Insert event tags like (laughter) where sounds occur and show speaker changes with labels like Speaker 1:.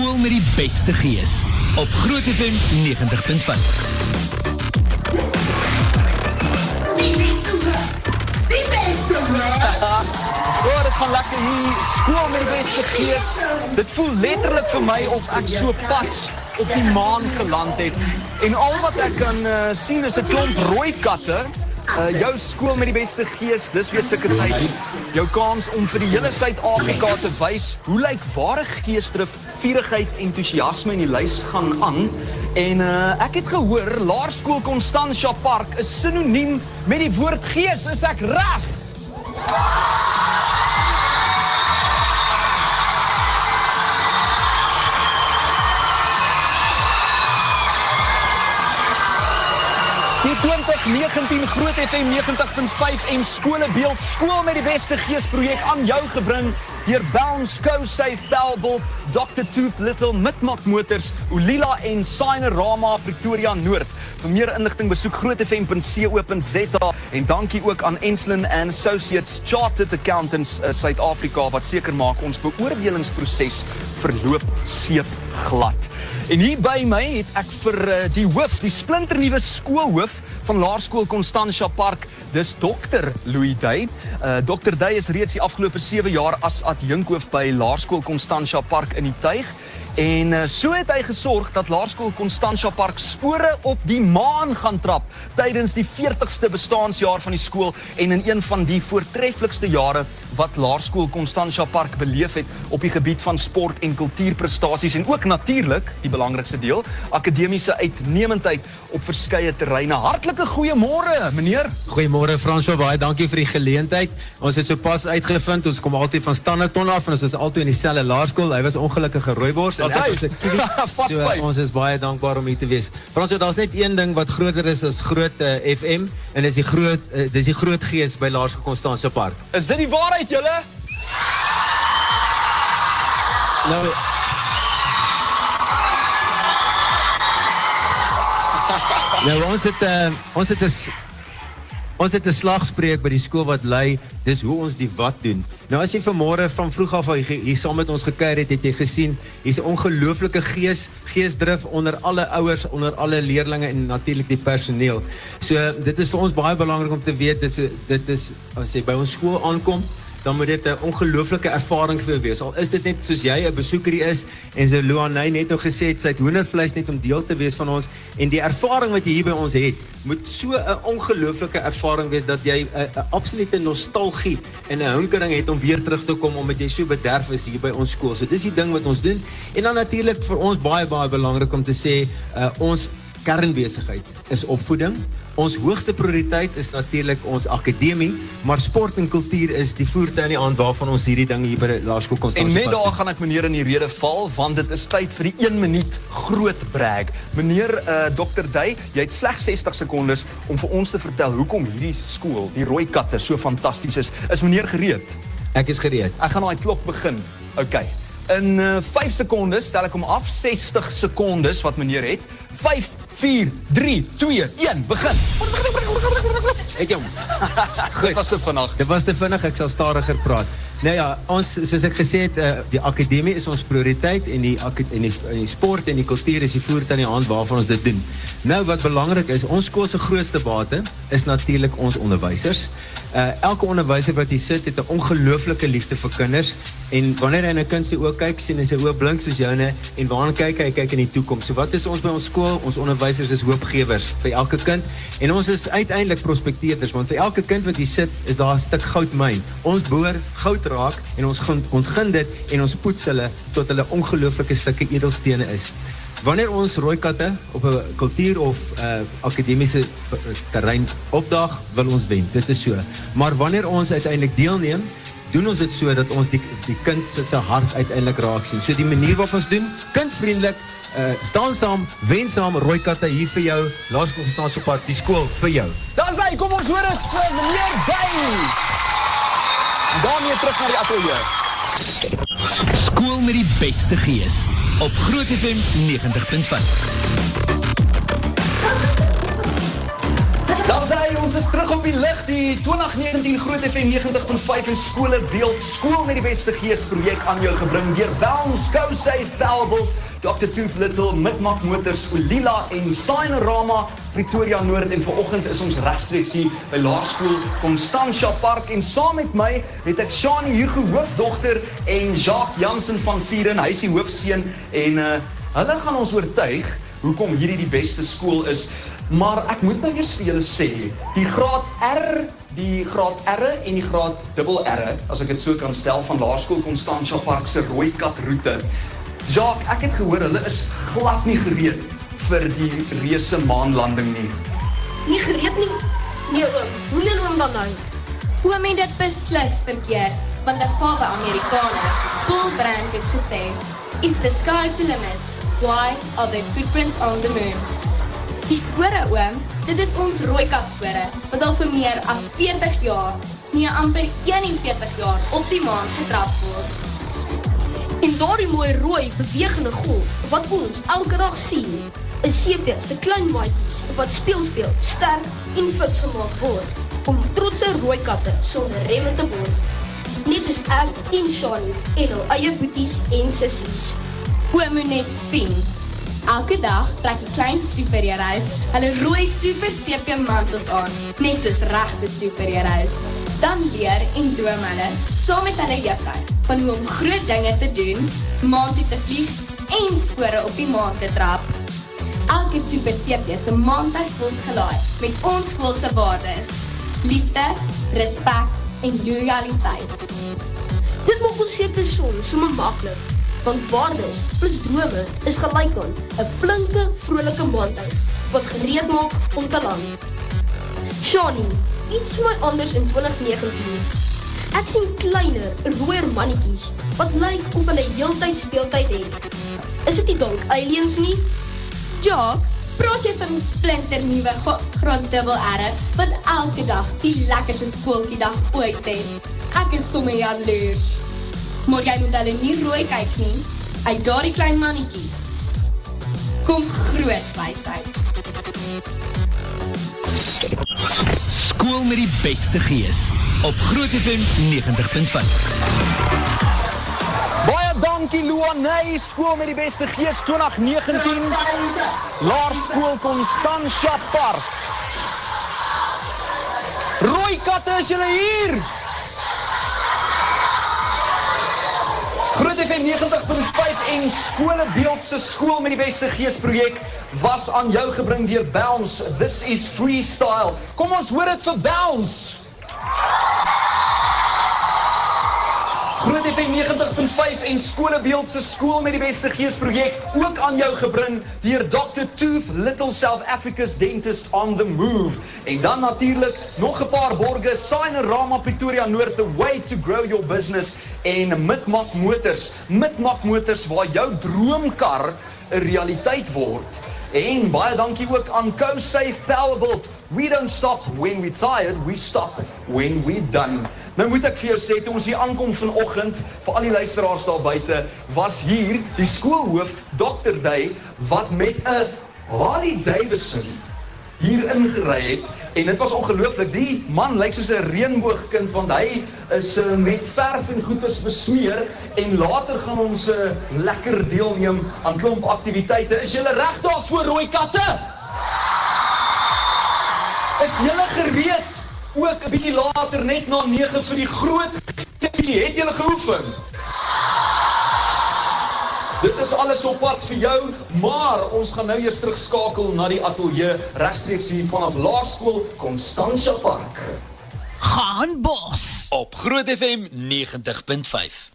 Speaker 1: Skool met die beste gees op Groot FM 90.5.
Speaker 2: Die beste Die beste
Speaker 3: Oh, dit gaan lekker hier. Skool met die beste gees. Dit voel letterlik vir my of ek so pas op die maan geland het. En al wat ek kan uh, sien is 'n klomp rooi katte. Uh, jou skool met die beste gees, dis weer sulke tyd. Jou kans om vir die hele Suid-Afrika te wys hoe lyk ware geesdrif, vurigheid, entoesiasme in die lys gaan aan. En uh, ek het gehoor Laerskool Constantia Park is sinoniem met die woord gees. Is ek reg? Die 2019 Groot FM 90.5 en Skolebeeld skool met die beste gees projek aan jou gebring deur Bounce Co Safe Bellbolt, Dr Tooth Little Mitmak Motors, Ulila en Signerama Pretoria Noord. Vir meer inligting besoek grootfm.co.za en dankie ook aan Enslin and Associates Chartered Accountants uh, Suid-Afrika wat seker maak ons beoordelingsproses verloop seep glad. En hier by my het ek vir uh, die hoof, die splinternuwe skoolhoof van Laerskool Constantia Park, dis Dr. Louis Day. Uh Dr. Day is reeds die afgelope 7 jaar as adjunkhoof by Laerskool Constantia Park in die Tuig. En uh, so het hy gesorg dat Laerskool Constantia Park spore op die maan gaan trap tydens die 40ste bestaanjaar van die skool en in een van die voortreffelikste jare wat Laerskool Constantia Park beleef het op die gebied van sport en kultuurprestasies en ook natuurlik die belangrikste deel, akademiese uitnemendheid op verskeie terreine. Hartlike goeiemôre, meneer.
Speaker 4: Goeiemôre Franswa, baie dankie vir die geleentheid. Ons het sopas uitgevind ons kom altyd van Standerton af en ons is altyd in dieselfde laerskool. Hy was ongelukkige rooibors en ek was 'n kiwi. (laughs) So ons is baie dankbaar om hier te wees. Franswa, daar's net een ding wat groter is as groot uh, FM en dis die groot uh, dis die groot gees by Laerskool Constantia Park.
Speaker 3: Is dit die waarheid julle?
Speaker 4: Nou (laughs) Nou ons het uh, ons het 'n ons het 'n slagspreuk by die skool wat lui dis hoe ons die wat doen. Nou as jy vanmôre van vroeg af hier, hier saam met ons gekuier het, het jy gesien hier's 'n ongelooflike gees, geesdrif onder alle ouers, onder alle leerders en natuurlik die personeel. So dit is vir ons baie belangrik om te weet dis dit is as jy by ons skool aankom dan moet dit 'n ongelooflike ervaring vir jou wees. Al is dit net soos jy 'n besoeker hier is en so Luanay net nou gesê het sy het hoendervleis net om deel te wees van ons en die ervaring wat jy hier by ons het, moet so 'n ongelooflike ervaring wees dat jy 'n absolute nostalgie en 'n hinkering het om weer terug te kom omdat jy so bederf is hier by ons skool. So dis die ding wat ons doen. En dan natuurlik vir ons baie baie belangrik om te sê, uh, ons kernbesigheid is opvoeding. Ons hoogste prioriteit is natuurlik ons akademie, maar sport en kultuur is die voertuig in die hand waarvan ons hierdie ding hier by Laerskool Constantia.
Speaker 3: En met daar gaan ek meneer in die rede val want dit is tyd vir die 1 minuut groot brag. Meneer uh, Dr. Day, jy het slegs 60 sekondes om vir ons te vertel hoekom hierdie skool, die rooi katte, so fantasties is. Is meneer gereed?
Speaker 4: Ek is gereed.
Speaker 3: Ek gaan daai klok begin. OK. In uh, 5 sekondes tel ek hom af. 60 sekondes wat meneer het. 5 4 3 2 1 begin.
Speaker 4: Het jy hom?
Speaker 3: Dit was te vinnig.
Speaker 4: Dit was te vinnig, ek sal stadiger praat. Nou ja, ons soos ek gesê het, uh, die akademie is ons prioriteit en die en die, en die sport en die kultuur is die voertuig in die hand waarvan ons dit doen. Nou wat belangrik is, ons se grootste bate is natuurlik ons onderwysers. Uh elke onderwyser wat hier sit het 'n ongelooflike liefde vir kinders en wanneer hy na 'n kind se oë kyk, sien hy sy oë blink soos joune en waarna kyk hy? Hy kyk in die toekoms. So wat is ons by ons skool? Ons onderwysers is hoopgewers vir elke kind en ons is uiteindelik prospekteerders want vir elke kind wat hier sit, is daar 'n stuk goudmyn. Ons boor goud raak en ons ontgin dit en ons poets hulle tot hulle ongelooflike stukke edelstene is. Wanneer ons rooi katte op 'n kultuur of 'n uh, akademiese terrein opdag, wil ons wen. Dit is so. Maar wanneer ons uiteindelik deelneem, doen ons dit so dat ons die die kind se hart uiteindelik raak sien. So die manier waarop ons doen, kindvriendelik, uh, staan saam, wen saam, rooi katte hier vir jou. Laerskool staan so pad, die skool vir jou.
Speaker 3: Dan sê kom ons hoor dit vir meneer Bey. Dan weer terug na die ateljee.
Speaker 1: Skool met die beste gees op Groot FM 90.5.
Speaker 3: Dan sê hy, ons is terug op die lig, die 2019 Groot FM 90.5 en skole beeld skool met die beste gees projek aan jou gebring deur Bounce Go Safe Bellbolt, Dr. Tooth Little, Midmak Motors, Olila en Signorama Pretoria Noord en vanoggend is ons regstreeks hier by Laerskool Constantia Park en saam met my het ek Shani Hugo hoofdogter en Jacques Jansen van Vieren, hy is die hoofseun en uh, hulle gaan ons oortuig hoekom hierdie die beste skool is. Maar ek moet nou eers vir julle sê, die graad R, die graad R en die graad dubbel R, as ek dit so kan stel van Laerskool Constantia Park se rooi kat roete. Jacques, ek het gehoor hulle is glad nie gereed vir die reuse maanlanding nie.
Speaker 5: Nie gereed nie. Nee oom, hoe meen oom dan nou?
Speaker 6: Oom het dit beslis verkeerd, want 'n gawe Amerikaner, Paul Brand het gesê, "If the sky's the limit, why are there footprints on the moon?" Die spore oom, dit is ons rooi kat spore wat al vir meer as 40 jaar, nee amper 41 jaar op die maan getrap word.
Speaker 5: En daardie mooi rooi bewegende golf wat ons elke dag sien, is sepia se klein maatjies wat speel speel, sterk en fit gemaak word om trotse rooi katte sonder remme te word. Net soos ek en Shani en al eie boeties en sissies.
Speaker 6: Oom moet net sien. Elke dag trek die klein superheroes hulle rooi super sepia mantels aan, net soos regte superheroes. Dan leer en droom hulle saam met hulle juffrou van hoe om groot dinge te doen, maan toe te vlieg en spore op die maan te trap. Elke super sepia se maandag word gelaai met ons skool se waardes: liefde, respek en loyaliteit.
Speaker 5: Dit maak ons sepia son sommer maklik. Want waardes plus drome is gelyk aan 'n flinke, vrolike maandag wat gereed maak om te land. Shani, iets my anders in 2019. Ek sien kleiner, rooier mannetjies wat lyk of hulle heeltyd speeltyd het. Is dit nie dalk aliens nie?
Speaker 6: Jock, praat jy van splinter nuwe graad dubbel R wat elke dag die lekkerste skooltjie dag ooit het. Ek is sommer jaloers. Maar jy moet hulle nie rooi kyk nie. Uit daardie klein mannetjies kom groot wysheid.
Speaker 1: Skool met die beste gees op Groot FM 90.5.
Speaker 3: Baie dankie Luanay, skool met die beste gees 2019. Laerskool Constantia Park. Rooi katte is julle hier. FM 90.5 en skole beeld se skool met die beste gees projek was aan jou gebring deur Bounce. This is freestyle. Kom ons hoor dit vir Bounce. Groot FM 90.5 en skolebeeld se skool met die beste gees projek ook aan jou gebring deur Dr Tooth Little South Africa's Dentist on the Move. En dan natuurlik nog 'n paar borgers, Signorama Pretoria Noord the way to grow your business en Midmak Motors. Midmak Motors waar jou droomkar 'n realiteit word. En baie dankie ook aan CoSafe Powerbolt. We don't stop when we're tired, we stop when we're done. Nou moet ek vir jou sê toe ons hier aankom vanoggend vir al die luisteraars daar buite was hier die skoolhoof Dr. Day wat met 'n Harley Davidson hier ingery het en dit was ongelooflik. Die man lyk soos 'n reënboogkind want hy is uh, met verf en goeders besmeer en later gaan ons 'n uh, lekker deelneem aan klomp aktiwiteite. Is julle reg daarvoor rooi katte? Is julle gereed ook 'n bietjie later net na 9 vir die groot bietjie het julle geoefen? Dit is alles op pad vir jou, maar ons gaan nou eers terugskakel na die ateljee regstreeks hier vanaf Laerskool Constantia Park.
Speaker 1: Gaan bos op Groot FM 90.5.